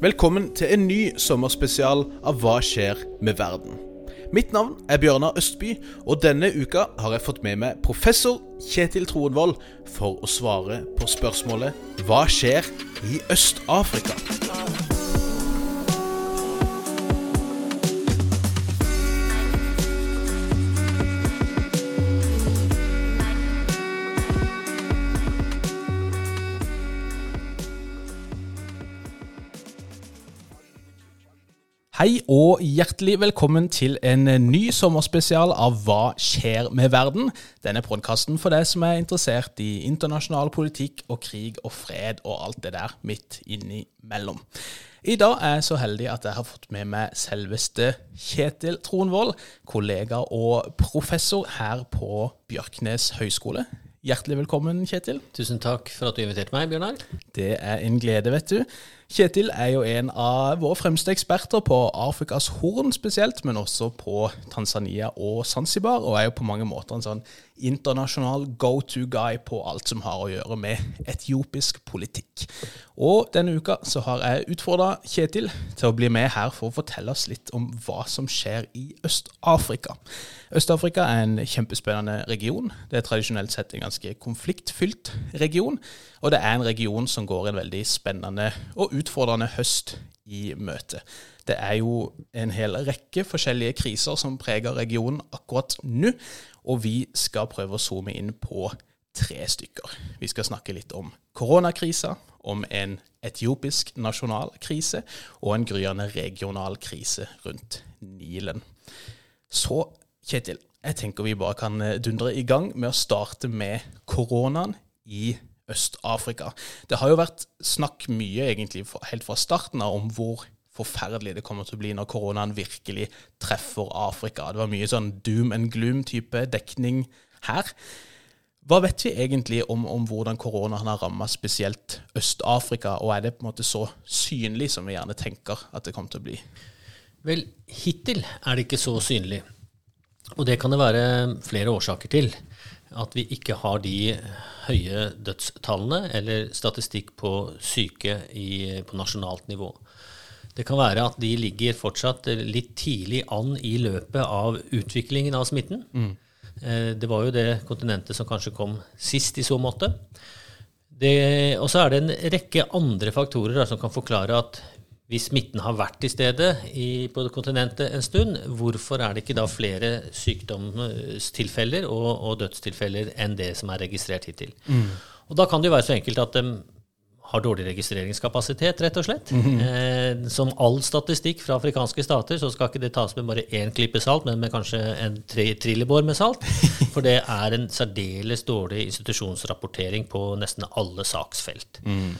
Velkommen til en ny sommerspesial av Hva skjer med verden? Mitt navn er Bjørnar Østby, og denne uka har jeg fått med meg professor Kjetil Troenvold for å svare på spørsmålet Hva skjer i Øst-Afrika? Hei og hjertelig velkommen til en ny sommerspesial av Hva skjer med verden? Denne podkasten for deg som er interessert i internasjonal politikk og krig og fred og alt det der midt innimellom. I dag er jeg så heldig at jeg har fått med meg selveste Kjetil Tronvold, kollega og professor her på Bjørknes høgskole. Hjertelig velkommen, Kjetil. Tusen takk for at du inviterte meg, Bjørnar. Det er en glede, vet du. Kjetil er jo en av våre fremste eksperter på Afrikas Horn spesielt, men også på Tanzania og Zanzibar, og er jo på mange måter en sånn internasjonal go to guy på alt som har å gjøre med etiopisk politikk. Og denne uka så har jeg utfordra Kjetil til å bli med her for å fortelle oss litt om hva som skjer i Øst-Afrika. Øst-Afrika er en kjempespennende region. Det er tradisjonelt sett en ganske konfliktfylt region. Og det er en region som går en veldig spennende og utfordrende høst i møte. Det er jo en hel rekke forskjellige kriser som preger regionen akkurat nå, og vi skal prøve å zoome inn på tre stykker. Vi skal snakke litt om koronakrisa, om en etiopisk nasjonal krise og en gryende regional krise rundt Nilen. Så Kjetil, jeg tenker vi bare kan dundre i gang med å starte med koronaen i Øst-Afrika. Det har jo vært snakk mye, egentlig, helt fra starten av om hvor forferdelig det kommer til å bli når koronaen virkelig treffer Afrika. Det var mye sånn doom and gloom-type dekning her. Hva vet vi egentlig om, om hvordan koronaen har rammet spesielt Øst-Afrika, og er det på en måte så synlig som vi gjerne tenker at det kommer til å bli? Vel, hittil er det ikke så synlig. Og det kan det være flere årsaker til. At vi ikke har de høye dødstallene eller statistikk på syke i, på nasjonalt nivå. Det kan være at de ligger fortsatt litt tidlig an i løpet av utviklingen av smitten. Mm. Eh, det var jo det kontinentet som kanskje kom sist i så måte. Og så er det en rekke andre faktorer da, som kan forklare at hvis smitten har vært til stede i, på kontinentet en stund, hvorfor er det ikke da flere sykdomstilfeller og, og dødstilfeller enn det som er registrert hittil? Mm. Og Da kan det jo være så enkelt at de har dårlig registreringskapasitet, rett og slett. Mm -hmm. eh, som all statistikk fra afrikanske stater, så skal ikke det tas med bare én klype salt, men med kanskje en trillebår med salt. For det er en særdeles dårlig institusjonsrapportering på nesten alle saksfelt. Mm.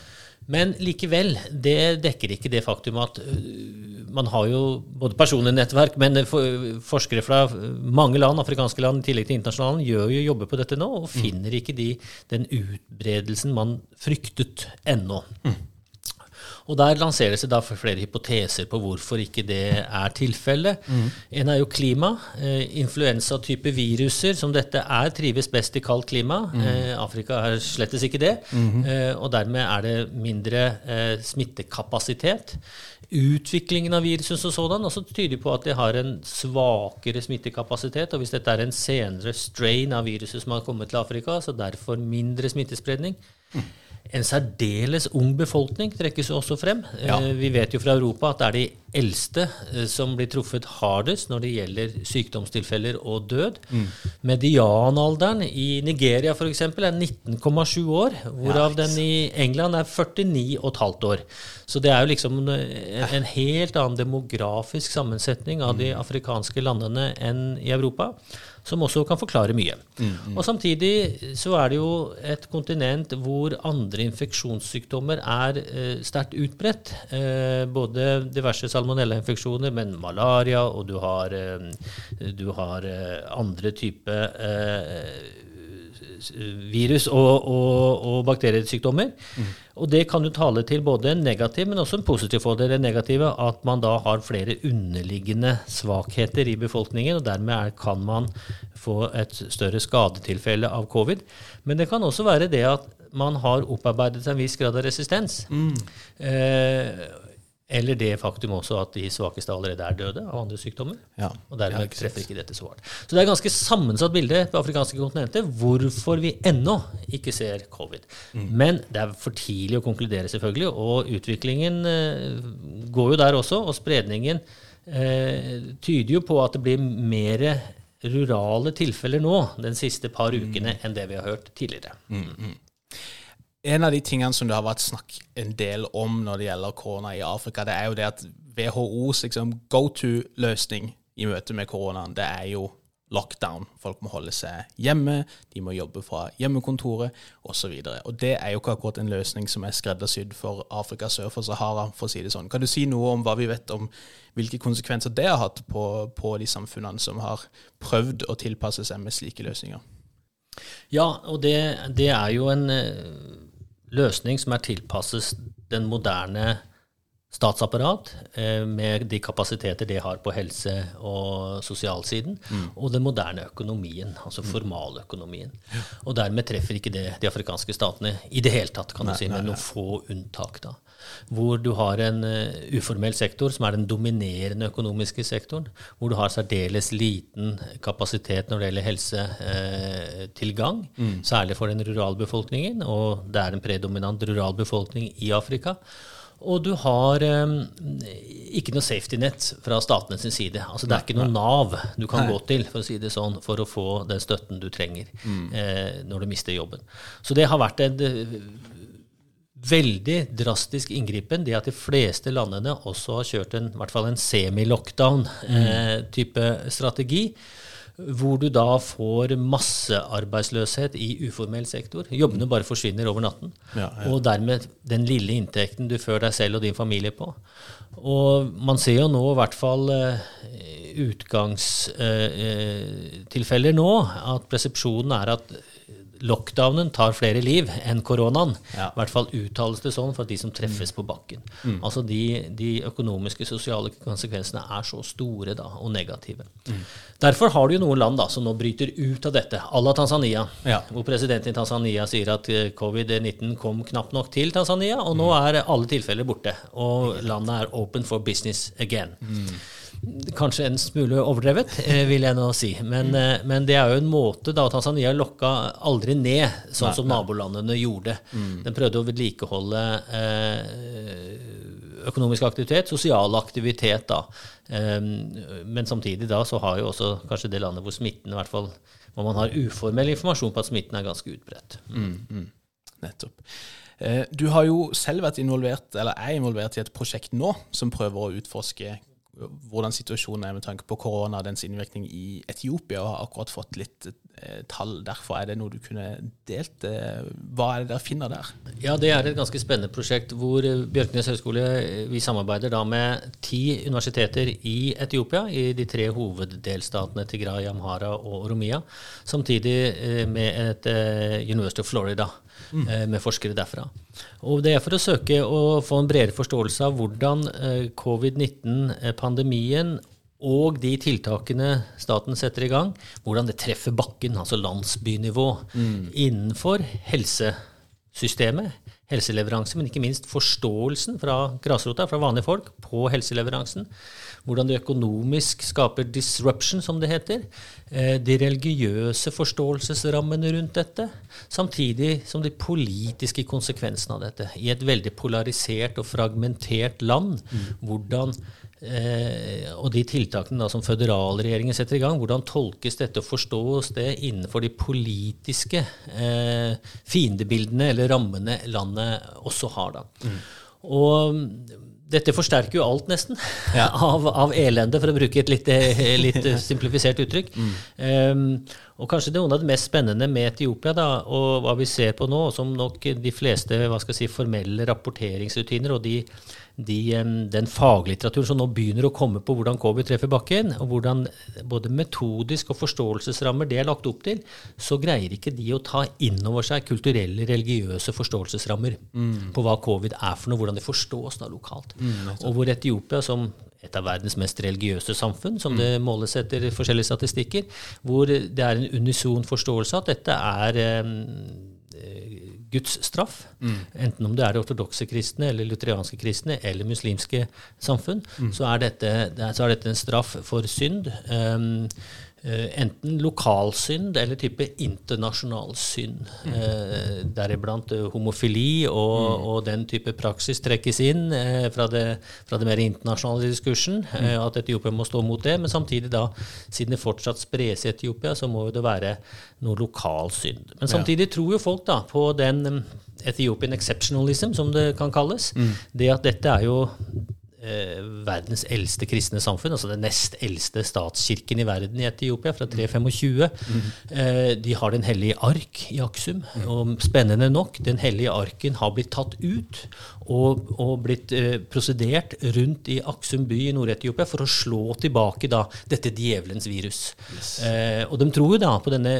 Men likevel, det dekker ikke det faktum at øh, man har jo både personlige nettverk, men forskere fra mange land, afrikanske land, i tillegg til internasjonale, gjør jo jobber på dette nå, og mm. finner ikke de, den utbredelsen man fryktet ennå. Mm. Og Der lanseres det da flere hypoteser på hvorfor ikke det er tilfellet. Mm. En er jo klima. Eh, Influensatype viruser som dette er, trives best i kaldt klima. Mm. Eh, Afrika er slettes ikke det. Mm. Eh, og dermed er det mindre smittekapasitet. Utviklingen av viruset som sådan også tyder på at det har en svakere smittekapasitet. Og hvis dette er en senere strain av viruset som har kommet til Afrika, så derfor mindre smittespredning. Mm. En særdeles ung befolkning trekkes også frem. Ja. Eh, vi vet jo fra Europa at det er de eldste eh, som blir truffet hardest når det gjelder sykdomstilfeller og død. Mm. Medianalderen i Nigeria f.eks. er 19,7 år, hvorav den i England er 49,5 år. Så det er jo liksom en, en helt annen demografisk sammensetning av de mm. afrikanske landene enn i Europa som også kan forklare mye. Mm, mm. Og Samtidig så er det jo et kontinent hvor andre infeksjonssykdommer er eh, sterkt utbredt. Eh, både diverse salmonellainfeksjoner, men malaria, og du har, eh, du har eh, andre typer eh, virus og, og, og bakteriesykdommer. Mm. Og det kan jo tale til både en negativ, men også en positiv fordel. Det negative at man da har flere underliggende svakheter i befolkningen, og dermed er, kan man få et større skadetilfelle av covid. Men det kan også være det at man har opparbeidet en viss grad av resistens. Mm. Eh, eller det faktum også at de svakeste allerede er døde av andre sykdommer. Ja, og dermed ja, treffer ikke dette så hardt. Så det er et ganske sammensatt bilde på afrikanske kontinenter hvorfor vi ennå ikke ser covid. Mm. Men det er for tidlig å konkludere, selvfølgelig. Og utviklingen eh, går jo der også. Og spredningen eh, tyder jo på at det blir mer rurale tilfeller nå den siste par mm. ukene enn det vi har hørt tidligere. Mm, mm. En av de tingene som det har vært snakk en del om når det gjelder korona i Afrika, det er jo det at WHOs liksom, go to-løsning i møte med koronaen, det er jo lockdown. Folk må holde seg hjemme, de må jobbe fra hjemmekontoret osv. Det er jo ikke akkurat en løsning som er skreddersydd for Afrika sør for Sahara, for å si det sånn. Kan du si noe om hva vi vet om hvilke konsekvenser det har hatt på, på de samfunnene som har prøvd å tilpasse seg med slike løsninger? Ja, og det, det er jo en eh, løsning som er tilpasset den moderne statsapparat eh, med de kapasiteter det har på helse- og sosialsiden, mm. og den moderne økonomien, altså mm. formaløkonomien. Og dermed treffer ikke det de afrikanske statene i det hele tatt, kan nei, du si, med noen få unntak. da. Hvor du har en uh, uformell sektor, som er den dominerende økonomiske sektoren, hvor du har særdeles liten kapasitet når det gjelder helsetilgang, uh, mm. særlig for den rurale befolkningen, og det er en predominant rural befolkning i Afrika. Og du har um, ikke noe safety net fra statene sin side. Altså Det er ikke noe Nav du kan Nei. gå til for å si det sånn, for å få den støtten du trenger mm. eh, når du mister jobben. Så det har vært en veldig drastisk inngripen. Det at de fleste landene også har kjørt en, i hvert fall en semi-lockdown-type mm. eh, strategi hvor du da får massearbeidsløshet i uformell sektor. Jobbene bare forsvinner over natten. Ja, ja. Og dermed den lille inntekten du fører deg selv og din familie på. Og man ser jo nå i hvert fall uh, utgangstilfeller uh, nå at persepsjonen er at lockdownen tar flere liv enn koronaen. Ja. I hvert fall uttales det sånn for de som treffes på bakken. Mm. Altså de, de, økonomiske sosiale konsekvensene er så store da, og negative. Mm. Derfor har du jo noen land da, som nå bryter ut av dette, à la Tanzania. Ja. Hvor presidenten i Tanzania sier at eh, covid-19 kom knapt nok til Tanzania, og nå mm. er alle tilfeller borte. Og landet er open for business again. Mm. Kanskje en smule overdrevet, eh, vil jeg nå si. Men, mm. men, det er jo en måte da Tanzania lokka aldri ned, sånn som nabolandene gjorde. Mm. Den prøvde å vedlikeholde eh, økonomisk aktivitet, sosial aktivitet, da. Men samtidig da så har jo også kanskje det landet hvor smitten i hvert fall hvor man har uformell informasjon på at smitten er ganske utbredt. Mm, mm. Nettopp. Du har jo selv vært involvert, eller er involvert i et prosjekt nå som prøver å utforske hvordan situasjonen er med tanke på korona og dens innvirkning i Etiopia, og har akkurat fått litt eh, tall derfor. Er det noe du kunne delt? Eh, hva er det dere finner der? Ja, Det er et ganske spennende prosjekt hvor eh, Bjørknes høgskole vi samarbeider da med ti universiteter i Etiopia, i de tre hoveddelstatene Tigray, Amhara og Oromia, samtidig med et University of Florida. Med forskere derfra. Og Det er for å søke å få en bredere forståelse av hvordan eh, covid-19-pandemien og de tiltakene staten setter i gang, hvordan det treffer bakken, altså landsbynivå, mm. innenfor helsesystemet, helseleveranse, men ikke minst forståelsen fra grasrota, fra vanlige folk, på helseleveransen. Hvordan det økonomisk skaper disruption, som det heter. Eh, de religiøse forståelsesrammene rundt dette. Samtidig som de politiske konsekvensene av dette. I et veldig polarisert og fragmentert land. Mm. hvordan Eh, og de tiltakene da som føderalregjeringen setter i gang, hvordan tolkes dette og forstås det innenfor de politiske eh, fiendebildene eller rammene landet også har? da. Mm. Og dette forsterker jo alt, nesten, ja. av, av, elende, for å bruke et litt, eh, litt simplifisert uttrykk. Mm. Um, og kanskje det er noe av det mest spennende med Etiopia, da, og hva vi ser på nå, som nok de fleste hva skal jeg si, formelle rapporteringsrutiner og de de, den faglitteraturen som nå begynner å komme på hvordan covid treffer bakken, og hvordan både metodisk og forståelsesrammer det er lagt opp til, så greier ikke de å ta inn over seg kulturelle, religiøse forståelsesrammer mm. på hva covid er for noe, hvordan det forstås da lokalt. Mm, og hvor Etiopia, som et av verdens mest religiøse samfunn, som mm. det måles etter forskjellige statistikker, hvor det er en unison forståelse at dette er eh, Guds straff. Mm. Enten om det er ortodokse kristne eller lutherianske kristne eller muslimske samfunn, mm. så, er dette, så, er dette, en straff for synd. Um, enten lokalsynd eller type internasjonal synd. Mm. Eh, Deriblant uh, homofili og, mm. og, den type praksis trekkes inn fra det, fra, det, mer internasjonale diskursen. Mm. At Etiopia må stå mot det. Men samtidig, da, siden det fortsatt spres i Etiopia, så må det være noe lokal synd. Men samtidig ja. tror jo folk da på den um, Ethiopian exceptionalism, som det kan kalles. Mm. Det at dette er jo eh, verdens eldste kristne samfunn, altså den nest eldste statskirken i verden i Etiopia, fra 325. Mm. Eh, de har Den hellige ark i Aksum. Mm. Og spennende nok, Den hellige arken har blitt tatt ut og, og blitt eh, prosedert rundt i Aksum by i Nord-Etiopia for å slå tilbake da dette djevelens virus. Yes. Eh, og de tror jo da på denne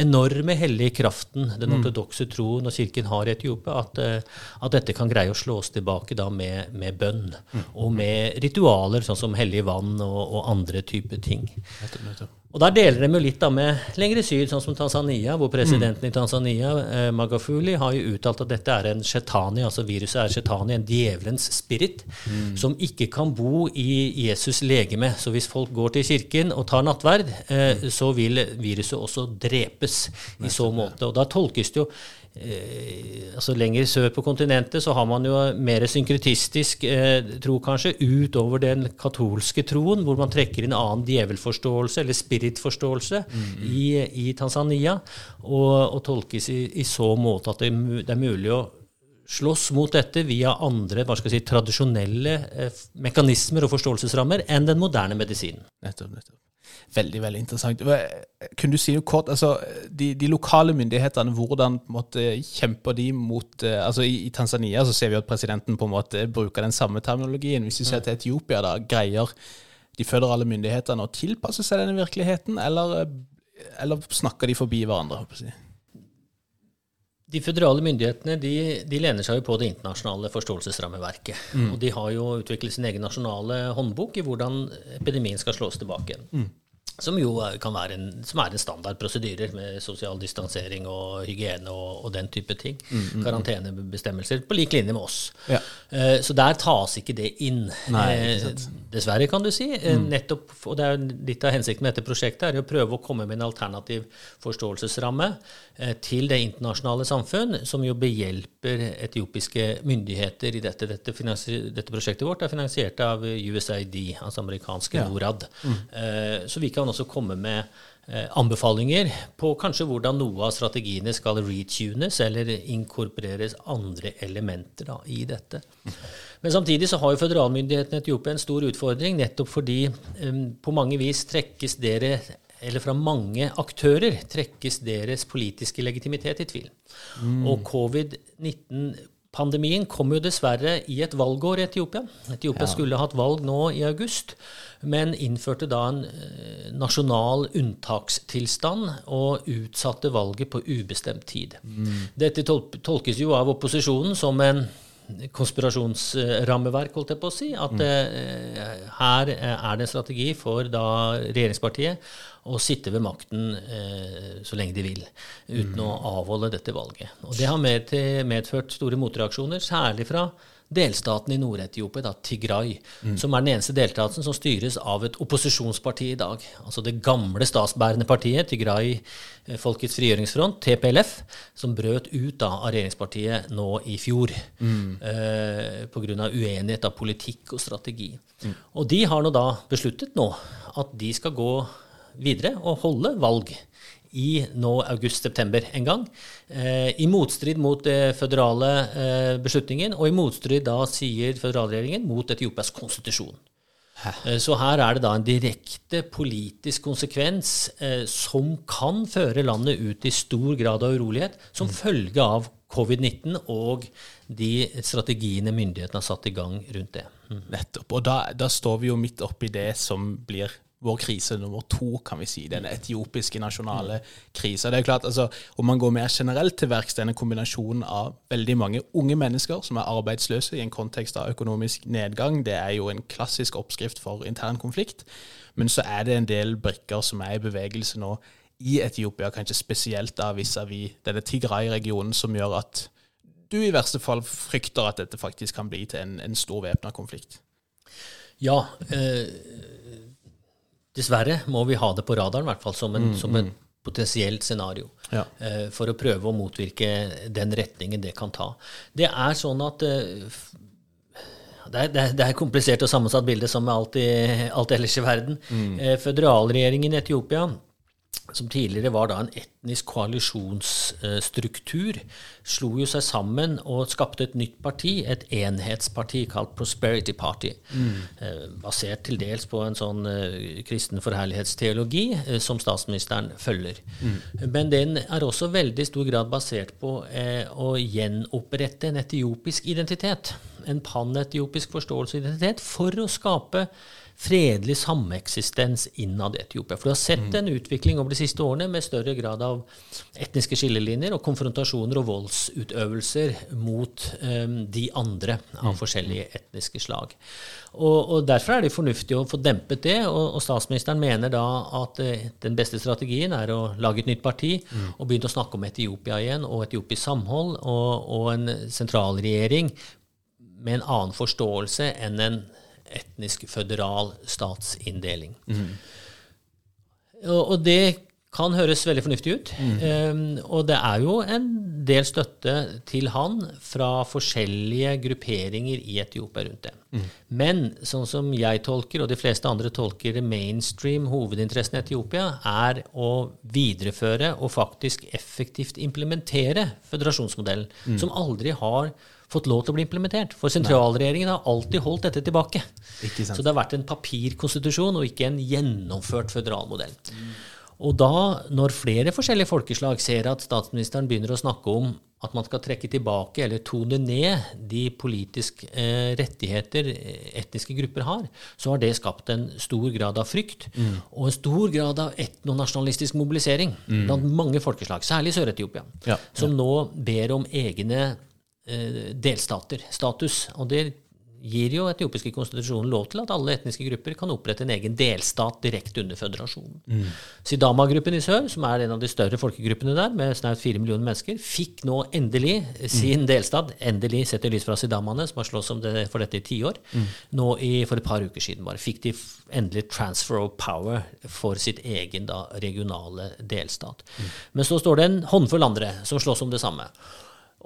enorme hellige kraften den mm. ortodokse troen og kirken har i Etiopia, at, eh, at, dette kan greie å slås tilbake da med, med bønn. Mm. Og med ritualer sånn som hellig vann og, og andre typer ting. Nettopp, nettopp. Og Der deler de jo litt da med lengre syd, sånn som Tanzania, hvor presidenten mm. i Tanzania, eh, Magafuli, har jo uttalt at dette er en shetani, altså viruset er shetani, en djevelens spirit, mm. som ikke kan bo i Jesus' legeme. Så hvis folk går til kirken og tar nattverd, eh, mm. så vil viruset også drepes i så måte. Og da tolkes det jo eh, altså Lenger sør på kontinentet så har man jo mer synkretistisk eh, tro, kanskje, utover den katolske troen, hvor man trekker inn annen djevelforståelse eller spiritforståelse mm, mm. I, i, Tanzania, og, og tolkes i, i, så måte at det, det, er mulig å slåss mot dette via andre hva skal jeg si, tradisjonelle eh, mekanismer og forståelsesrammer enn den moderne medisinen. Nettopp, nettopp. Veldig veldig interessant. Kunne du si noe kort, altså De, de lokale myndighetene, hvordan måte, kjemper de mot eh, altså i, i, Tanzania så ser vi at presidenten på en måte bruker den samme terminologien. Hvis vi ser til Etiopia, da, greier de føderale myndighetene å tilpasse seg denne virkeligheten, eller, eller snakker de forbi hverandre? håper jeg De føderale myndighetene de, de, lener seg jo på det internasjonale forståelsesrammeverket. Mm. Og de har jo utviklet sin egen nasjonale håndbok i hvordan epidemien skal slås tilbake. Mm. Som jo kan være en, som er en standard prosedyrer med sosial distansering og hygiene og, og den type ting. Mm, mm, mm. Karantenebestemmelser på lik linje med oss. Ja. Uh, så der tas ikke det inn. Nei, uh, dessverre, kan du si. Mm. nettopp, og det er Litt av hensikten med dette prosjektet er å prøve å komme med en alternativ forståelsesramme til det internasjonale samfunn, som jo behjelper etiopiske myndigheter i dette. Dette, dette prosjektet vårt er finansiert av USAID, altså amerikanske ja. Norad. Mm. så vi kan kan også komme med eh, anbefalinger på kanskje hvordan noe av strategiene skal retunes eller inkorporeres andre elementer da, i dette. Men samtidig så har jo føderalmyndighetene i Etiopia en stor utfordring, nettopp fordi um, på mange vis trekkes dere eller fra mange aktører trekkes deres politiske legitimitet i tvil. Mm. Og covid-19 Pandemien kom jo dessverre i et valgår i Etiopia. Etiopia ja. skulle hatt valg nå i august, men innførte da en eh, nasjonal unntakstilstand og utsatte valget på ubestemt tid. Mm. Dette tolkes jo av opposisjonen som en konspirasjonsrammeverk, holdt jeg på å si. At mm. eh, her er det en strategi for da regjeringspartiet å sitte ved makten eh, så lenge de vil, uten mm. å avholde dette valget. Og Det har medført store motreaksjoner, særlig fra delstaten i Nord-Etiopia, da, Tigray, mm. som er den eneste deltaten som styres av et opposisjonsparti i dag. Altså det gamle statsbærende partiet, Tigray eh, Folkets frigjøringsfront, TPLF, som brøt ut da, av regjeringspartiet nå i fjor mm. eh, pga. uenighet av politikk og strategi. Mm. Og de har nå da besluttet nå at de skal gå videre og holde valg i nå august-september en gang. Eh, I motstrid mot eh, føderale eh, beslutningen, og i motstrid da sier føderalregjeringen mot Etiopias konstitusjon. Eh, så her er det da en direkte politisk konsekvens eh, som kan føre landet ut i stor grad av urolighet som mm. følge av covid-19 og de strategiene myndighetene har satt i gang rundt det. Mm. Nettopp. Og da, da står vi jo midt oppi det som blir vår krise nummer to, kan vi si. Denne etiopiske nasjonale krisa. Det er klart, altså, Om man går mer generelt til verks, denne kombinasjonen av veldig mange unge mennesker som er arbeidsløse i en kontekst av økonomisk nedgang, det er jo en klassisk oppskrift for intern konflikt. Men så er det en del brikker som er i bevegelse nå i Etiopia, kanskje spesielt da vis-à-vis denne Tigray-regionen, som gjør at du i verste fall frykter at dette faktisk kan bli til en, en stor væpna konflikt? Ja. Eh, dessverre må vi ha det på radaren, i hvert fall som, en, mm, som et mm. potensielt scenario. Ja. uh, for å prøve å motvirke den retningen det kan ta. Det er sånn at uh, det er, det er, komplisert og sammensatt bilde, som med alt, i, alt ellers i verden. Mm. Eh, føderalregjeringen i Etiopia, som tidligere var da en etnisk koalisjonsstruktur, slo jo seg sammen og skapte et nytt parti, et enhetsparti kalt Prosperity Party. Mm. Eh, basert til dels på en sånn eh, kristen forherlighetsteologi eh, som statsministeren følger. Mm. Men den er også veldig stor grad basert på å gjenopprette en etiopisk identitet en panetiopisk forståelse og identitet for å skape fredelig sameksistens innad i Etiopia. For du har sett mm. en utvikling over de siste årene med større grad av etniske skillelinjer og konfrontasjoner og voldsutøvelser mot um, de andre av mm. forskjellige etniske slag. Og, og, Derfor er det fornuftig å få dempet det. Og, og statsministeren mener da at uh, den beste strategien er å lage et nytt parti mm. og begynne å snakke om Etiopia igjen og etiopisk samhold og, og en sentralregjering med en annen forståelse enn en etnisk føderal statsinndeling. Mm. Og, og, det kan høres veldig fornuftig ut. Mm. Um, og det er jo en del støtte til han fra forskjellige grupperinger i Etiopia rundt det. Mm. Men sånn som jeg tolker, og de fleste andre tolker det mainstream, hovedinteressen i Etiopia, er å videreføre og faktisk effektivt implementere føderasjonsmodellen, mm. som aldri har fått lov til å bli implementert. For sentralregjeringen har alltid holdt dette tilbake. Så det har vært en papirkonstitusjon og ikke en gjennomført føderal modell. Mm. Og da, når flere forskjellige folkeslag ser at statsministeren begynner å snakke om at man skal trekke tilbake eller tone ned de politiske eh, rettigheter eh, etniske grupper har, så har det skapt en stor grad av frykt mm. og en stor grad av etnonasjonalistisk mobilisering mm. blant mange folkeslag, særlig Sør-Etiopia, ja, som ja. nå ber om egne delstater status. Og det gir jo etiopiske konstitusjonen lov til at alle etniske grupper kan opprette en egen delstat direkte under føderasjonen. Mm. Sidama-gruppen i sør, som er en av de større folkegruppene der, med snaut fire millioner mennesker, fikk nå endelig sin mm. delstat. Endelig, sett i lys fra sidamaene, som har slåss om det for dette i tiår. Mm. Nå i, for et par uker siden bare fikk de endelig transfer of power for sitt egen da, regionale delstat. Mm. Men så står det en håndfull andre som slåss om det samme.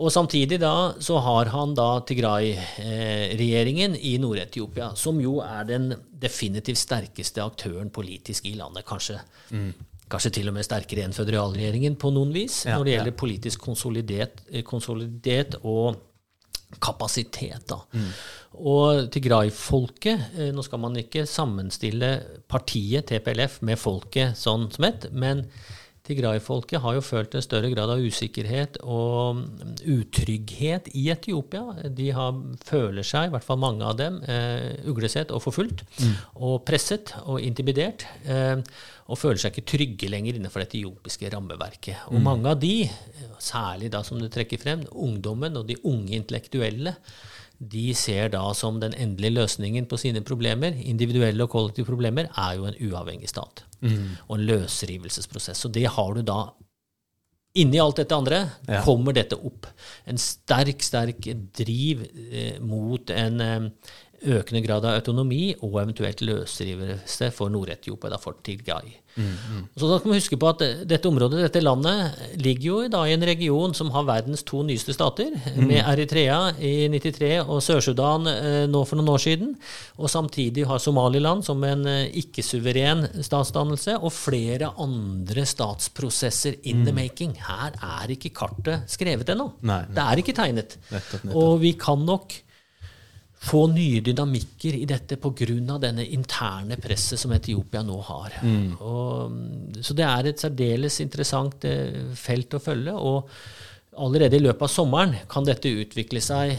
Og samtidig da så har han da Tigray-regjeringen i Nord-Etiopia, som jo er den definitivt sterkeste aktøren politisk i landet. Kanskje, mm. kanskje til og med sterkere enn føderalregjeringen på noen vis, ja, når det gjelder ja. politisk konsolidert, konsolidert og kapasitet. da. Mm. Og Tigray-folket eh, Nå skal man ikke sammenstille partiet TPLF med folket sånn som ett, men Tigray-folket har jo følt en større grad av usikkerhet og utrygghet i Etiopia. De har, føler seg, i hvert fall mange av dem, eh, uglesett og forfulgt. Mm. Og presset og intimidert. Eh, og føler seg ikke trygge lenger innenfor det etiopiske rammeverket. Og mm. mange av de, særlig da som du trekker frem, ungdommen og de unge intellektuelle, de ser da som den endelige løsningen på sine problemer, individuelle og kollektive problemer, er jo en uavhengig stat. Mm. Og en løsrivelsesprosess. Og det har du da Inni alt dette andre ja. kommer dette opp. En sterk, sterk driv eh, mot en eh, økende grad av autonomi og eventuelt løsrivelse for Nord-Etiopia, for Tigray. Mm, mm. Så da skal man huske på at dette området, dette landet, ligger jo da i en region som har verdens to nyeste stater, mm. med Eritrea i 93 og Sør-Sudan eh, nå for noen år siden. Og samtidig har Somaliland som en eh, ikke-suveren statsdannelse, og flere andre statsprosesser in the mm. making. Her er ikke kartet skrevet ennå. Det er ikke tegnet. Nettopp, nettopp. Og vi kan nok få nye dynamikker i dette pga. denne interne presset som Etiopia nå har. Mm. Og, så det er et særdeles interessant eh, felt å følge. Og allerede i løpet av sommeren kan dette utvikle seg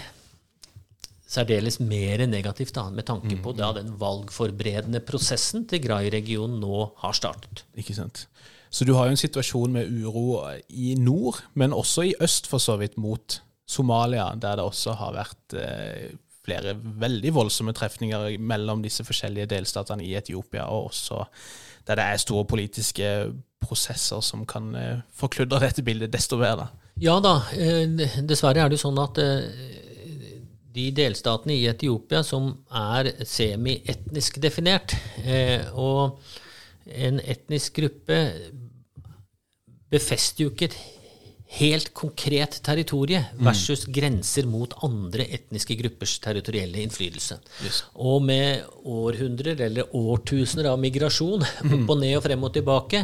særdeles mer negativt, da, med tanke på mm. da den valgforberedende prosessen til Grai-regionen nå har startet. Ikke sant. Så du har jo en situasjon med uro i nord, men også i øst, for så vidt, mot Somalia, der det også har vært eh, flere veldig voldsomme trefninger mellom disse forskjellige delstatene i Etiopia, og også der det er store politiske prosesser som kan eh, forkludre dette bildet desto mer. Da. Ja da, eh, dessverre er det jo sånn at eh, de delstatene i Etiopia som er semi-etnisk definert, og en etnisk gruppe befester jo ikke helt konkret territorie versus mm. grenser mot andre etniske gruppers territorielle innflytelse. Yes. Og med århundrer eller årtusener av migrasjon mm. opp og ned og frem og tilbake,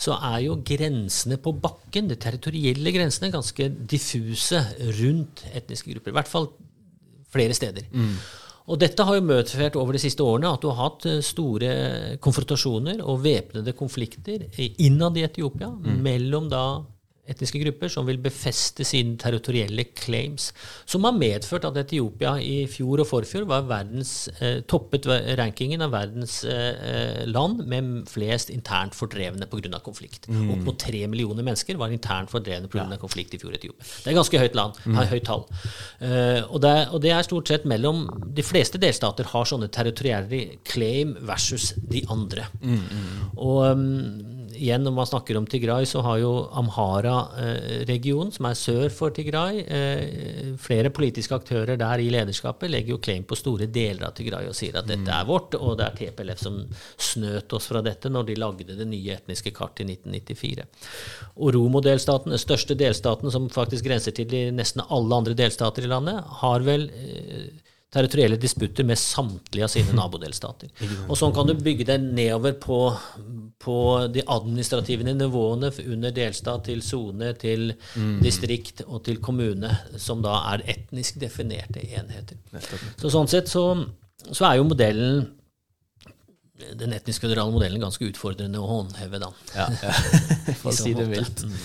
så er jo grensene på bakken, de territorielle grensene, ganske diffuse rundt etniske grupper. I hvert fall flere steder. Mm. Og dette har jo medført over de siste årene at du har hatt eh, store konfrontasjoner og væpnede konflikter innad i Etiopia mm. mellom da etniske grupper som vil befeste sine territorielle claims, som har medført at Etiopia i fjor og forfjor var verdens, eh, toppet rankingen av verdens eh, land med flest internt fordrevne pga. konflikt. Mm. Opp mot tre millioner mennesker var internt fordrevne pga. Ja. konflikt i fjor i Etiopia. Det er ganske høyt land, mm. høyt tall. Eh, og, det, og, det, er stort sett mellom De fleste delstater har sånne territorielle claim versus de andre. Mm, mm. og um, igjen, når man snakker om Tigray, så har jo Amhara-regionen, som er sør for Tigray, eh, flere politiske aktører der i lederskapet legger jo claim på store deler av Tigray og sier at dette er vårt, og det er TPLF som snøt oss fra dette når de lagde det nye etniske kartet i 1994. Oromo-delstaten, den største delstaten som faktisk grenser til de nesten alle andre delstater i landet, har vel eh, territorielle disputter med samtlige av sine nabodelstater. Og sånn kan du bygge deg nedover på, på de administrative nivåene under delstat til sone, til mm. distrikt og til kommune, som da er etnisk definerte enheter. Så sånn sett så, så er jo modellen den etnisk-føderale modellen ganske utfordrende å håndheve, da. Ja, ja. for å si det vilt. Mm.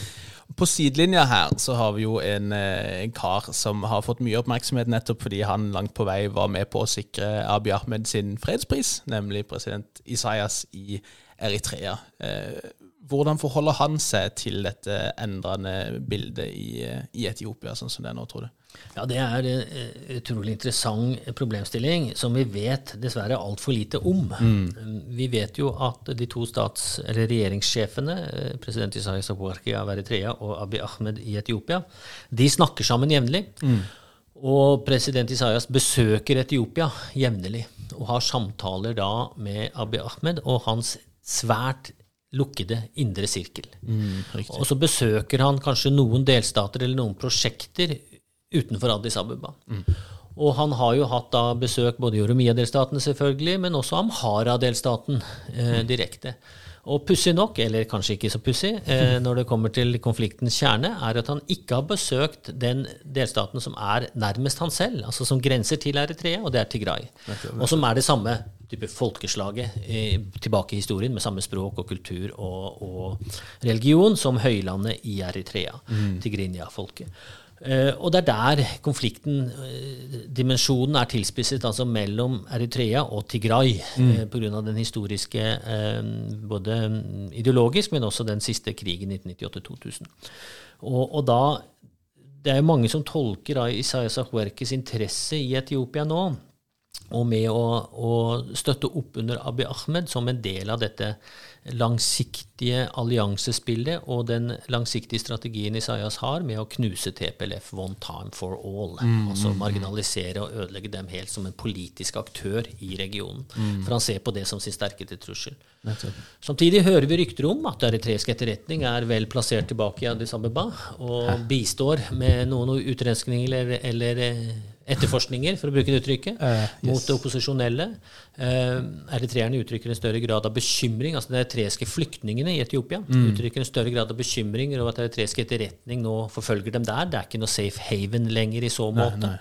På sidelinja her så har vi jo en, eh, en, kar som har fått mye oppmerksomhet nettopp fordi han langt på vei var med på å sikre Abiy Ahmed sin fredspris, nemlig president Isaias i Eritrea. Eh, hvordan forholder han seg til dette endrende bildet i, i Etiopia, sånn som det er nå, tror du? Ja, Det er en eh, utrolig interessant problemstilling som vi vet dessverre altfor lite om. Mm. Vi vet jo at de to stats- eller regjeringssjefene, eh, president Isaias Abuarki av Eritrea og Abiy Ahmed i Etiopia, de snakker sammen jevnlig. Mm. Og president Isaias besøker Etiopia jevnlig og har samtaler da med Abiy Ahmed og hans svært lukkede indre sirkel. Mm, og så besøker han kanskje noen delstater eller noen prosjekter utenfor Addis Abeba. Mm. Og han har jo hatt da besøk både i Oromia-delstaten, selvfølgelig, men også Amhara-delstaten eh, direkte. Og pussig nok, eller kanskje ikke så pussig, eh, når det kommer til konfliktens kjerne, er at han ikke har besøkt den delstaten som er nærmest han selv, altså som grenser til Eritrea, og det er Tigray. Og som er det samme type folkeslaget eh, tilbake i historien, med samme språk og kultur og, og religion som høylandet i Eritrea, mm. Tigrinya-folket. Uh, og det er der konflikten, uh, dimensjonen, er tilspisset, altså mellom Eritrea og Tigray, mm. uh, pga. den historiske Både ideologisk, men også den siste krigen 1998-2000. Og, og, da Det er jo mange som tolker Isaias Ahwerkes interesse i Etiopia nå, og med å, å støtte opp under Abiy Ahmed som en del av dette langsiktige alliansespillet og den langsiktige strategien Isaias har med å knuse TPLF one time for all. Mm, altså mm, mm. marginalisere og ødelegge dem helt som en politisk aktør i regionen. Mm. For han ser på det som sin sterkeste trussel. Samtidig hører vi rykter om at eritreisk etterretning er vel plassert tilbake i Addis Abeba og Hæ? bistår med noen utrenskninger eller, eller eh, etterforskninger, for å bruke det uttrykket, uh, yes. mot opposisjonelle. Uh, eritreerne uttrykker en større grad av bekymring. altså De eritreiske flyktningene i Etiopia mm. uttrykker en større grad av bekymring over at eritreisk etterretning nå forfølger dem der. Det er ikke noe safe haven lenger i så måte.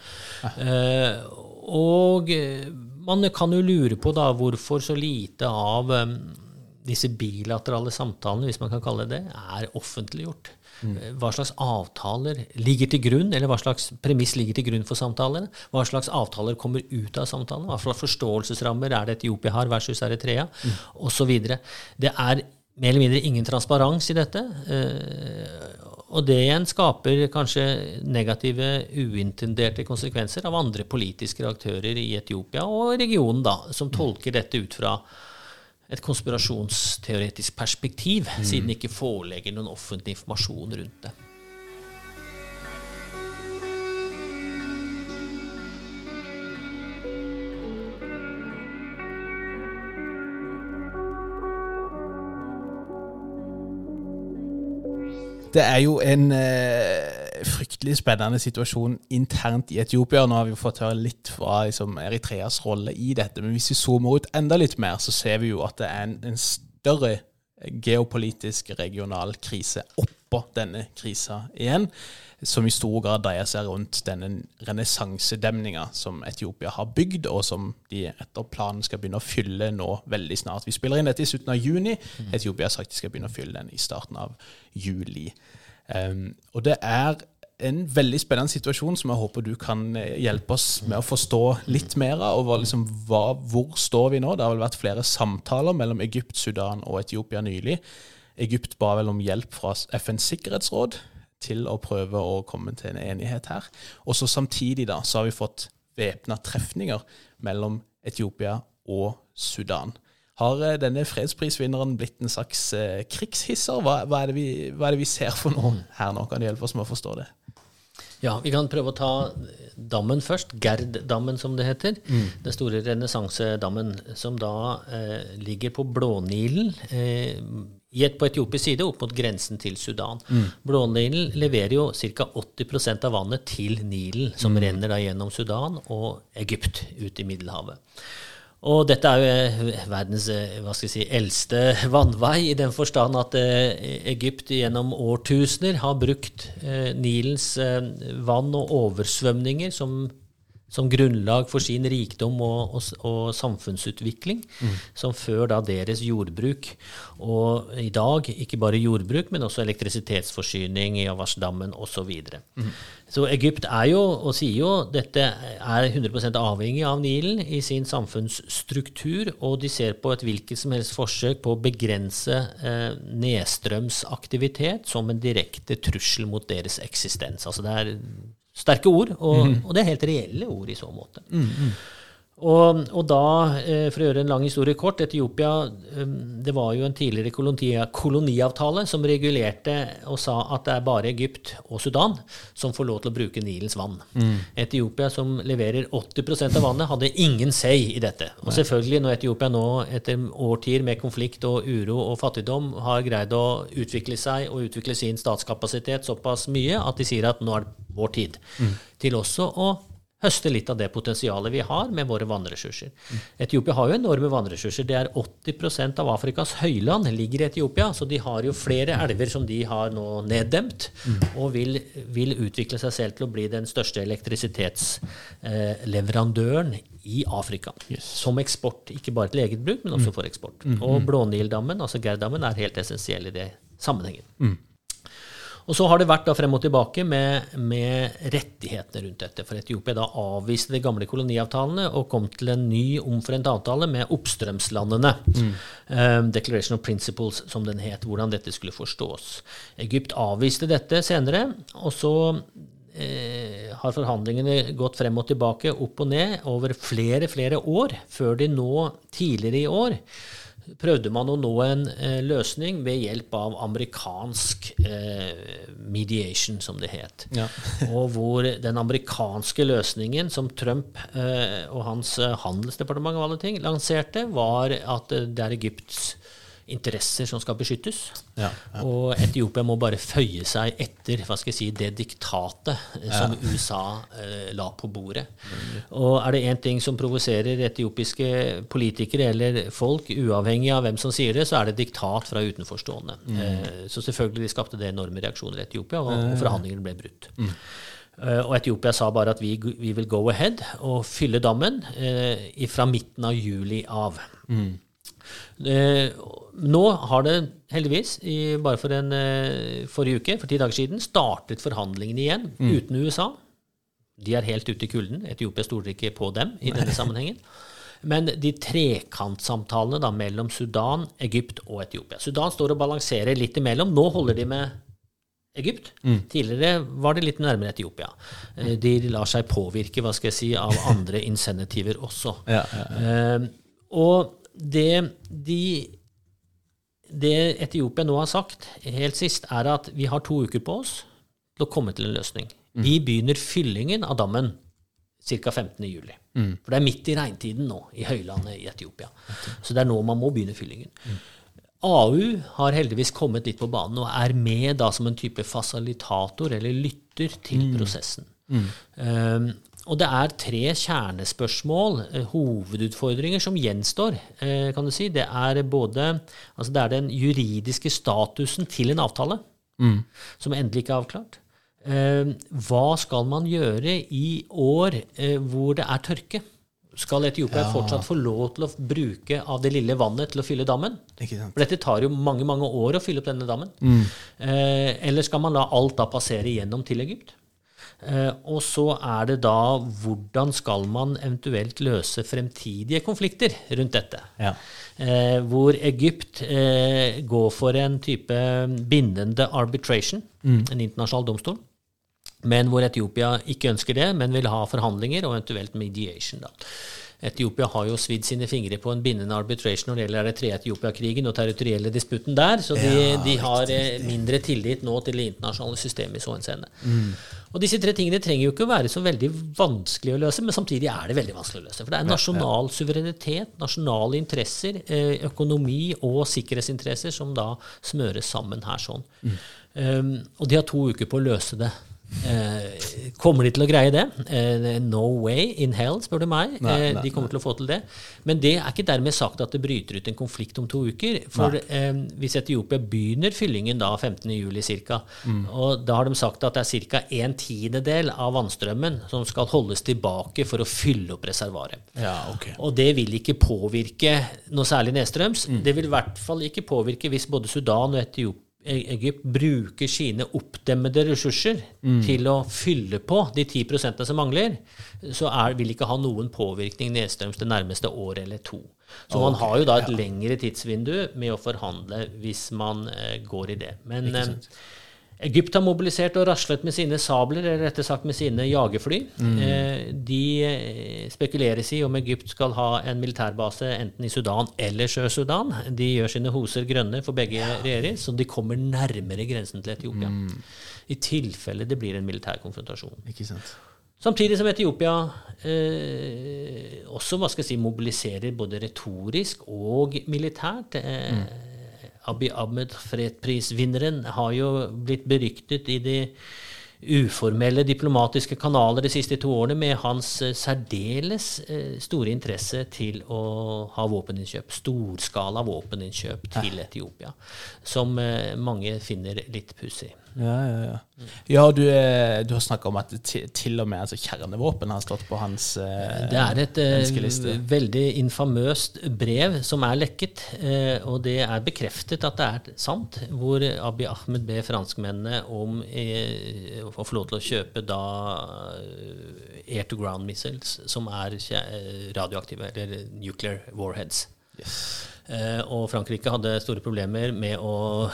Uh, og man kan jo lure på da hvorfor så lite av um, disse bilaterale samtalene, hvis man kan kalle det det, er offentliggjort. Mm. Hva slags avtaler ligger til grunn, eller hva slags premiss ligger til grunn for samtalene? Hva slags avtaler kommer ut av samtalene? Hva slags forståelsesrammer er det Etiopia har versus Eritrea? Mm. Osv. Det er mer eller mindre ingen transparens i dette. Eh, Og det igjen skaper kanskje negative, uintenderte konsekvenser av andre politiske aktører i Etiopia og regionen, da, som tolker dette ut fra et konspirasjonsteoretisk perspektiv, mm. siden det ikke forelegger noen offentlig informasjon rundt det. Det er jo en eh, fryktelig spennende situasjon internt i Etiopia. Nå har vi fått høre litt fra liksom, Eritreas rolle i dette, men hvis vi zoomer ut enda litt mer, så ser vi jo at det er en, en større geopolitisk regional krise oppå denne krisa igjen som i stor grad dreier seg rundt denne renessansedemninga som Etiopia har bygd, og som de etter planen skal begynne å fylle nå veldig snart. Vi spiller inn dette i slutten av juni. Mm. Etiopia har sagt de skal begynne å fylle den i starten av juli. Um, og det er en veldig spennende situasjon som jeg håper du kan eh, hjelpe oss med å forstå litt mer av. og liksom, hva, Hvor står vi nå? Det har vel vært flere samtaler mellom Egypt, Sudan og Etiopia nylig. Egypt ba vel om hjelp fra FNs sikkerhetsråd til å prøve å komme til en enighet her. Og så samtidig da, så har vi fått væpna trefninger mellom Etiopia og Sudan. Har eh, denne fredsprisvinneren blitt en slags eh, krigshisser? Hva, hva, er vi, hva, er det vi, ser for noe her nå? Kan det hjelpe oss med å forstå det? Ja, vi kan prøve å ta dammen først. Gerd-dammen, som det heter. Mm. Den store renessansedammen, som da eh, ligger på Blånilen. Eh, på etiopisk side opp mot grensen til Sudan. Mm. Blånilen leverer jo ca. 80% av vannet til Nilen, som mm. renner da gjennom Sudan og Egypt ut i Middelhavet. Og dette er jo eh, verdens eh, hva skal jeg si, eldste vannvei, i den forstand at eh, Egypt gjennom årtusener har brukt Nilens vann og oversvømninger som som grunnlag for sin rikdom og, og, og samfunnsutvikling, mm. som før da deres jordbruk. Og i dag ikke bare jordbruk, men også elektrisitetsforsyning i Avashdammen osv. Så, mm. så Egypt er jo, og sier jo, dette er 100% avhengig av Nilen i sin samfunnsstruktur, og de ser på et hvilket som helst forsøk på å begrense eh, nedstrømsaktivitet som en direkte trussel mot deres eksistens. Altså det er sterke ord, og, mm. og, det er helt reelle ord i så måte. Mm, mm. Og, og, da, eh, for å gjøre en lang historie kort Etiopia eh, det var jo en tidligere koloniavtale som regulerte og sa at det er bare Egypt og Sudan som får lov til å bruke Nilens vann. Mm. Etiopia, som leverer 80% av vannet, hadde ingen say i dette. Og selvfølgelig, når Etiopia nå etter årtier med konflikt og uro og fattigdom har greid å utvikle seg og utvikle sin statskapasitet såpass mye at de sier at nå er det vår tid, mm. til også å høste litt av det potensialet vi har med våre vannressurser. Mm. Etiopia har jo enorme vannressurser. Det er 80% av Afrikas høyland ligger i Etiopia. Så de har jo flere elver som de har nå neddemt, mm. og vil, vil, utvikle seg selv til å bli den største elektrisitetsleverandøren eh, i Afrika. Yes. Som eksport. Ikke bare til eget bruk, men også mm. for eksport. Mm. Og Blånildammen, altså Gerdammen, er helt essensiell i det sammenhengen. Mm. Og så har det vært da frem og tilbake med, med rettighetene rundt dette. For Etiopia da avviste de gamle koloniavtalene og kom til en ny omforent avtale med oppstrømslandene. Mm. Um, Declaration of Principles, som den het. Hvordan dette skulle forstås. Egypt avviste dette senere, og så eh, har forhandlingene gått frem og tilbake, opp og ned, over flere, flere år, før de nå, tidligere i år, prøvde man å nå en eh, løsning ved hjelp av amerikansk eh, mediation, som det het. Ja. og hvor den amerikanske løsningen som Trump eh, og hans eh, handelsdepartement og alle ting lanserte, var at det er Egypts interesser som skal beskyttes. Ja, ja. Og Etiopia må bare føye seg etter hva skal jeg si, det diktatet eh, som ja. USA eh, la på bordet. Mm. Og er det én ting som provoserer etiopiske politikere eller folk, uavhengig av hvem som sier det, så er det diktat fra utenforstående. Mm. Eh, så selvfølgelig skapte det enorme reaksjoner i Etiopia, og, og forhandlingene ble brutt. Mm. Uh, og Etiopia sa bare at vi, vi, vil go ahead og fylle dammen uh, fra midten av juli av. Mm. Uh, nå har det heldigvis, i, bare for en uh, forrige uke, for ti dager siden, startet forhandlingene igjen mm. uten USA. De er helt ute i kulden. Etiopia stoler ikke på dem i denne sammenhengen. Men de trekantsamtalene da, mellom Sudan, Egypt og Etiopia Sudan står og balanserer litt imellom. Nå holder de med Egypt. Tidligere var det litt nærmere Etiopia. Eh, De lar seg påvirke hva skal jeg si, av andre insentiver også. Ja, ja, Eh, og det de det Etiopia nå har sagt helt sist, er at vi har to uker på oss til å komme til en løsning. Vi begynner fyllingen av dammen ca. 15. juli. For det er midt i regntiden nå i høylandet i Etiopia. Så det er nå man må begynne fyllingen. AU har heldigvis kommet litt på banen og er med da som en type fasilitator eller lytter til prosessen. Um, og det er tre kjernespørsmål, eh, hovedutfordringer, som gjenstår. eh, kan du si. Det er både altså det er den juridiske statusen til en avtale, som endelig ikke er avklart. Eh, hva skal man gjøre i år hvor det er tørke? Skal Etiopia fortsatt få lov til å bruke av det lille vannet til å fylle dammen? Ikke sant? For dette tar jo mange mange år å fylle opp denne dammen. Mm. eller skal man la alt da passere gjennom til Egypt? Eh, og så er det da hvordan skal man eventuelt løse fremtidige konflikter rundt dette? Ja. Eh, hvor Egypt eh, går for en type bindende arbitration, en internasjonal domstol. Men hvor Etiopia ikke ønsker det, men vil ha forhandlinger og eventuelt mediation. da. Etiopia har jo svidd sine fingre på en bindende arbitration når det gjelder Eritrea-Etiopia-krigen og territorielle disputten der, så de, Ja, de har eh, mindre tillit nå til det internasjonale systemet i så henseende. Mm. Og disse tre tingene trenger jo ikke å være så veldig vanskelig å løse, men samtidig er det veldig vanskelig å løse. For det er nasjonal suverenitet, nasjonale interesser, eh, økonomi og sikkerhetsinteresser som da smøres sammen her sånn. Mm. Um, og de har to uker på å løse det. Eh, kommer de til å greie det? Eh, no way in hell, spør du meg. Nei, Eh, de kommer til å få til det. Men det er ikke dermed sagt at det bryter ut en konflikt om to uker. For eh, hvis Etiopia begynner fyllingen da 15.07 ca., Mm. og da har de sagt at det er ca. en tiendedel av vannstrømmen som skal holdes tilbake for å fylle opp reservoaret. ja, okay. Og det vil ikke påvirke noe særlig nedstrøms. Mm. Det vil i hvert fall ikke påvirke hvis både Sudan og Etiop E- Egypt bruker sine oppdemmede ressurser Mm. til å fylle på de 10% som mangler, så er, vil ikke ha noen påvirkning nedstrøms det nærmeste året eller to. Så man har jo da et lengre tidsvindu med å forhandle hvis man eh, går i det. Men eh, Egypt har mobilisert og raslet med sine sabler, eller rettere sagt med sine jagerfly. Mm. de eh, spekuleres i om Egypt skal ha en militærbase enten i Sudan eller Sør-Sudan. De gjør sine hoser grønne for begge regjeringer, så de kommer nærmere grensen til Etiopia. I tilfelle det blir en militær konfrontasjon. Ikke sant. Samtidig som Etiopia eh, også hva skal jeg si, mobiliserer både retorisk og militært. Eh, Abiy Ahmed, fredsprisvinneren, har jo blitt beryktet i de uformelle diplomatiske kanaler de siste to årene med hans eh, særdeles eh, store interesse til å ha våpeninnkjøp. Storskala våpeninnkjøp til Etiopia. Som eh, mange finner litt pussig. Ja, ja, ja. Ja, du, eh, du har snakka om at til, og med altså, kjernevåpen har stått på hans eh, Det er et eh, ønskeliste. veldig infamøst brev som er lekket, eh, og det er bekreftet at det er sant, hvor Abiy Ahmed ber franskmennene om eh, å få lov til å kjøpe da eh, air to ground missiles, som er radioaktive, eller nuclear warheads. Yes. Og Frankrike hadde store problemer med å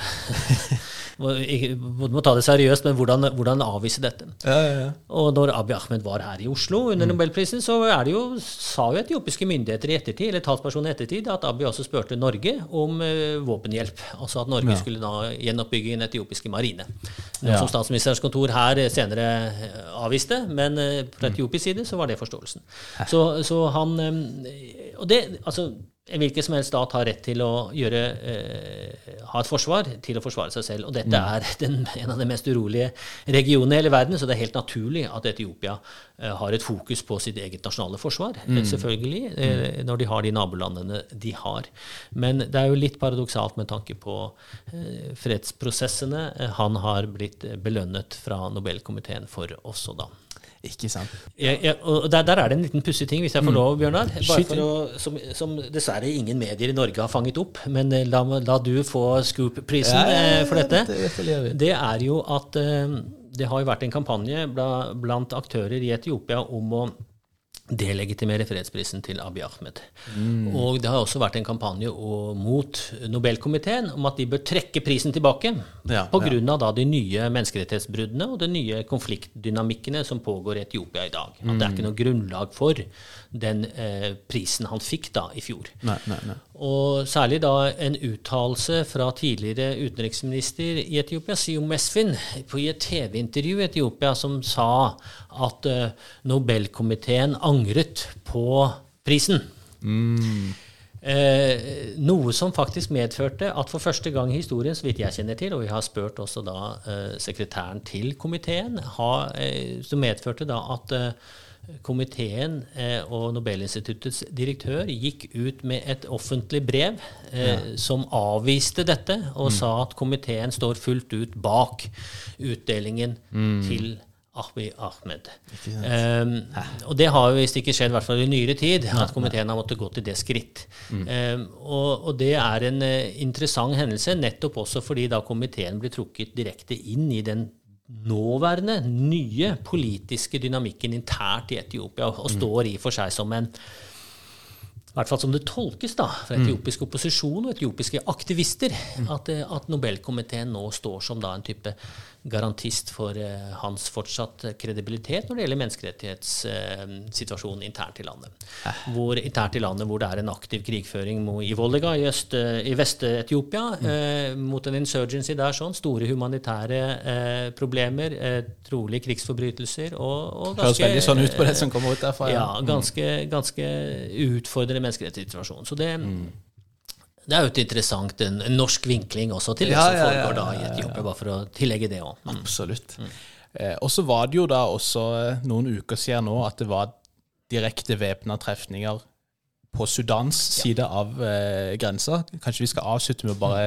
må, må ta det seriøst, men hvordan, hvordan avvise dette. Ja, ja, ja. Og når Abiy Ahmed var her i Oslo under Nobelprisen, så er det jo, sa jo etiopiske myndigheter i ettertid, eller talspersoner i ettertid, at Abiy også spurte Norge om uh, våpenhjelp. Altså at Norge skulle da gjenoppbygge den etiopiske marine. Noe som statsministerens kontor her eh, senere eh, avviste, men uh, fra etiopisk side så var det forståelsen. Så, så han um, Og det, altså hvilken som helst stat har rett til å gjøre, eh, ha et forsvar til å forsvare seg selv. Og dette er den, en av de mest urolige regionene i hele verden, så det er helt naturlig at Etiopia eh, har et fokus på sitt eget nasjonale forsvar. mm. Selvfølgelig, eh, når de har de nabolandene de har. Men det er jo litt paradoksalt med tanke på eh, fredsprosessene eh, han har blitt eh, belønnet fra Nobelkomiteen for også, da. Ikke sant. Ja, ja, og der, der er det en liten pussig ting, hvis jeg får lov, Bjørnar. Bare for å, som, som dessverre ingen medier i Norge har fanget opp. Men eh, la, la du få Scoop-prisen Ja, eh, for dette. Det er jo at eh, det har jo vært en kampanje blant aktører i Etiopia om å delegitimere fredsprisen til Abiy Ahmed. Mm. Og det har også vært en kampanje mot Nobelkomiteen om at de bør trekke prisen tilbake ja, pga. Ja. de nye menneskerettighetsbruddene og de nye konfliktdynamikkene som pågår i Etiopia i dag. At det er ikke noe grunnlag for den eh, prisen han fikk da i fjor. Nei, nei, nei. Og særlig da en uttalelse fra tidligere utenriksminister i Etiopia, Sio Mesfin, på et TV-intervju i Etiopia, som sa at eh, Nobelkomiteen angret på prisen. Mm. Eh, noe som faktisk medførte at for første gang i historien, så vidt jeg kjenner til, og vi har spurt også da eh, sekretæren til komiteen, ha, eh, som medførte da at eh, komiteen eh, og Nobelinstituttets direktør gikk ut med et offentlig brev eh, ja. som avviste dette, og mm. sa at komiteen står fullt ut bak utdelingen mm. til Ahmi Ahmed. Um, og det har visst ikke skjedd, i hvert fall i nyere tid, at komiteen har måttet gå til det skritt. Mm. Um, og, og, det er en uh, interessant hendelse, nettopp også fordi da komiteen blir trukket direkte inn i den nåværende, nye politiske dynamikken internt i Etiopia, og, mm. står i for seg som en i hvert fall som det tolkes da, fra mm. etiopisk opposisjon og etiopiske aktivister, mm. at, eh, at Nobelkomiteen nå står som da en type garantist for eh, hans fortsatt kredibilitet når det gjelder menneskerettighetssituasjonen internt i landet. Hvor, internt i landet hvor det er en aktiv krigføring i voldega, i, øst, eh, i Vest-Etiopia mm. eh, mot en insurgency der. sånn, Store humanitære eh, problemer, eh, trolig krigsforbrytelser og, og ganske Høres veldig sånn ut på det som kommer ut derfra. Ja, ja ganske, ganske utfordrende menneskerettighetssituasjon. Så det mm. Det er jo et interessant en, en norsk vinkling også til det ja, som foregår da i Etiopia, bare for å tillegge det òg. Mm. Absolutt. Mm. Eh, og så var det jo da også eh, noen uker siden nå at det var direkte væpna trefninger på Sudans side av eh, grensa. Kanskje vi skal avslutte med å bare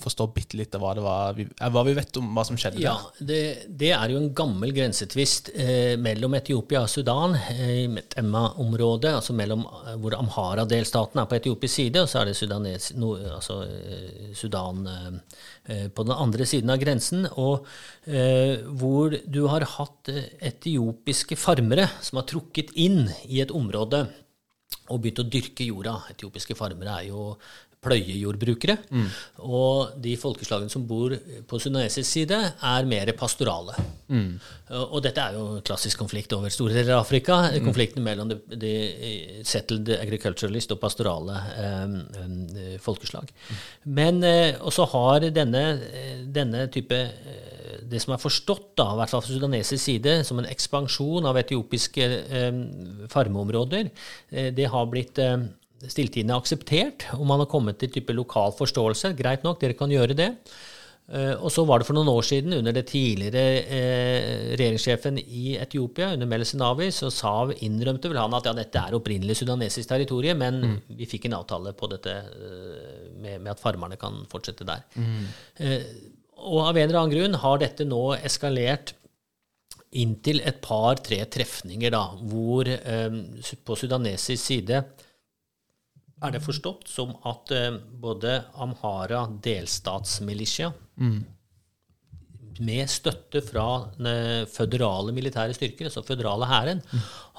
forstå bitte litt av hva, det var, vi, eh, hva vi vet om hva som skjedde ja, der? Det, det er jo en gammel grensetvist eh, mellom Etiopia og Sudan eh, i Emma-området, altså mellom, hvor Amhara-delstaten er på etiopisk side, og så er det Sudanes, no, altså, Sudan eh, på den andre siden av grensen. Og eh, hvor du har hatt etiopiske farmere som har trukket inn i et område og begynte å dyrke jorda. Etiopiske farmere er jo pløyejordbrukere. Mm. Og de folkeslagene som bor på sundanesisk side, er mer pastorale. Mm. Og dette er jo klassisk konflikt over store deler av Afrika. Mm. Konflikten mellom de, de, settled agriculturalist og pastorale eh, eh, folkeslag. Men eh, også har denne, denne type eh, det som er forstått, da, i hvert fall fra sudanesisk side, som en ekspansjon av etiopiske eh, farmeområder, eh, det har blitt eh, stilltiende akseptert, og man har kommet til type lokal forståelse. Greit nok, dere kan gjøre det. Uh, og så var det for noen år siden, under det tidligere uh, regjeringssjefen i Etiopia, under Melesenavi, så sa, innrømte vel han at ja, dette er opprinnelig sudanesisk territorium, men mm. vi fikk en avtale på dette uh, med, med, at farmerne kan fortsette der. Mm. Og av en eller annen grunn har dette nå eskalert inntil et par-tre trefninger, da, hvor eh, på sudanesisk side er det forstått som at eh, både Amhara delstatsmilitia mm. med støtte fra føderale militære styrker, altså føderale hæren,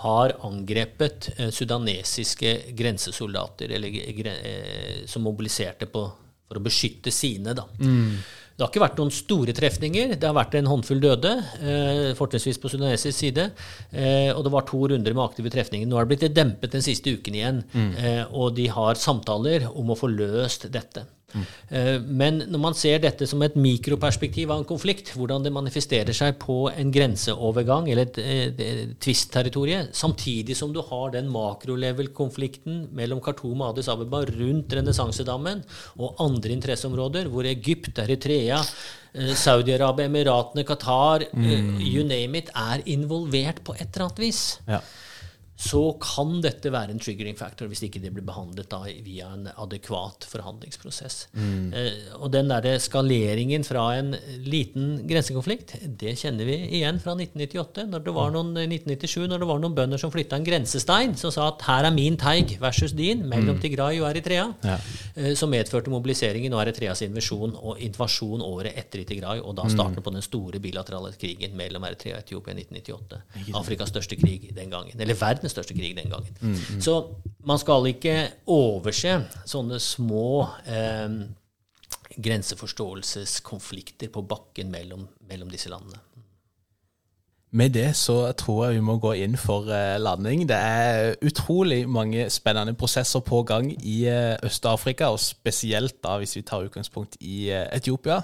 har angrepet eh, sudanesiske grensesoldater eller, eh, som mobiliserte på, for å beskytte sine. da. Mm. Det har ikke vært noen store trefninger. Det har vært en håndfull døde, eh, fortrinnsvis på sudanesisk side. Eh, og det var to runder med aktive trefninger. Nå er det blitt dempet den siste uken igjen. Mm. Eh, og de har samtaler om å få løst dette. Mm. Men når man ser dette som et mikroperspektiv av en konflikt, hvordan det manifesterer seg på en grenseovergang eller et, et, et tvistterritorie, samtidig som du har den makrolevel-konflikten mellom Khartoum og Addis Abeba rundt renessansedammen og andre interesseområder, hvor Egypt, Eritrea, eh, Saudi-Arabia, Emiratene, Qatar, mm. you name it, er involvert på et eller annet vis. Ja så kan dette være en triggering factor hvis ikke det blir behandlet da via en adekvat forhandlingsprosess. Mm. Eh, og den der skaleringen fra en liten grensekonflikt, det kjenner vi igjen fra 1998. Når det var noen, 1997, når det var noen bønder som flytta en grensestein som sa at her er min teig versus din, mellom mm. Tigray og Eritrea, ja. eh, som medførte mobiliseringen og Eritreas invasjon og invasjon året etter i Tigray, og da mm. starten på den store bilaterale krigen mellom Eritrea og Etiopia i 1998. Afrikas største krig den gangen. Eller verdens verdens største krig den gangen. Så man skal ikke overse sånne små eh, grenseforståelseskonflikter på bakken mellom, mellom disse landene. Med det så tror jeg vi må gå inn for eh, landing. Det er utrolig mange spennende prosesser på gang i eh, Øst-Afrika, og spesielt da hvis vi tar utgangspunkt i eh, Etiopia.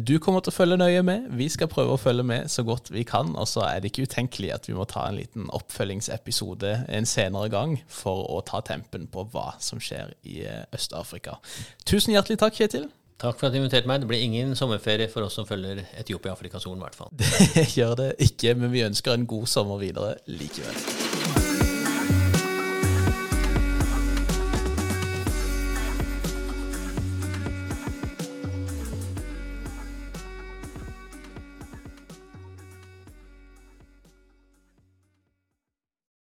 Du kommer til å følge nøye med. Vi skal prøve å følge med så godt vi kan. Og så er det ikke utenkelig at vi må ta en liten oppfølgingsepisode en senere gang for å ta tempen på hva som skjer i Øst-Afrika. Tusen hjertelig takk, Kjetil. Takk for at du inviterte meg. Det blir ingen sommerferie for oss som følger Etiopia-Afrikas Horn, i hvert fall. Det gjør det ikke, men vi ønsker en god sommer videre likevel.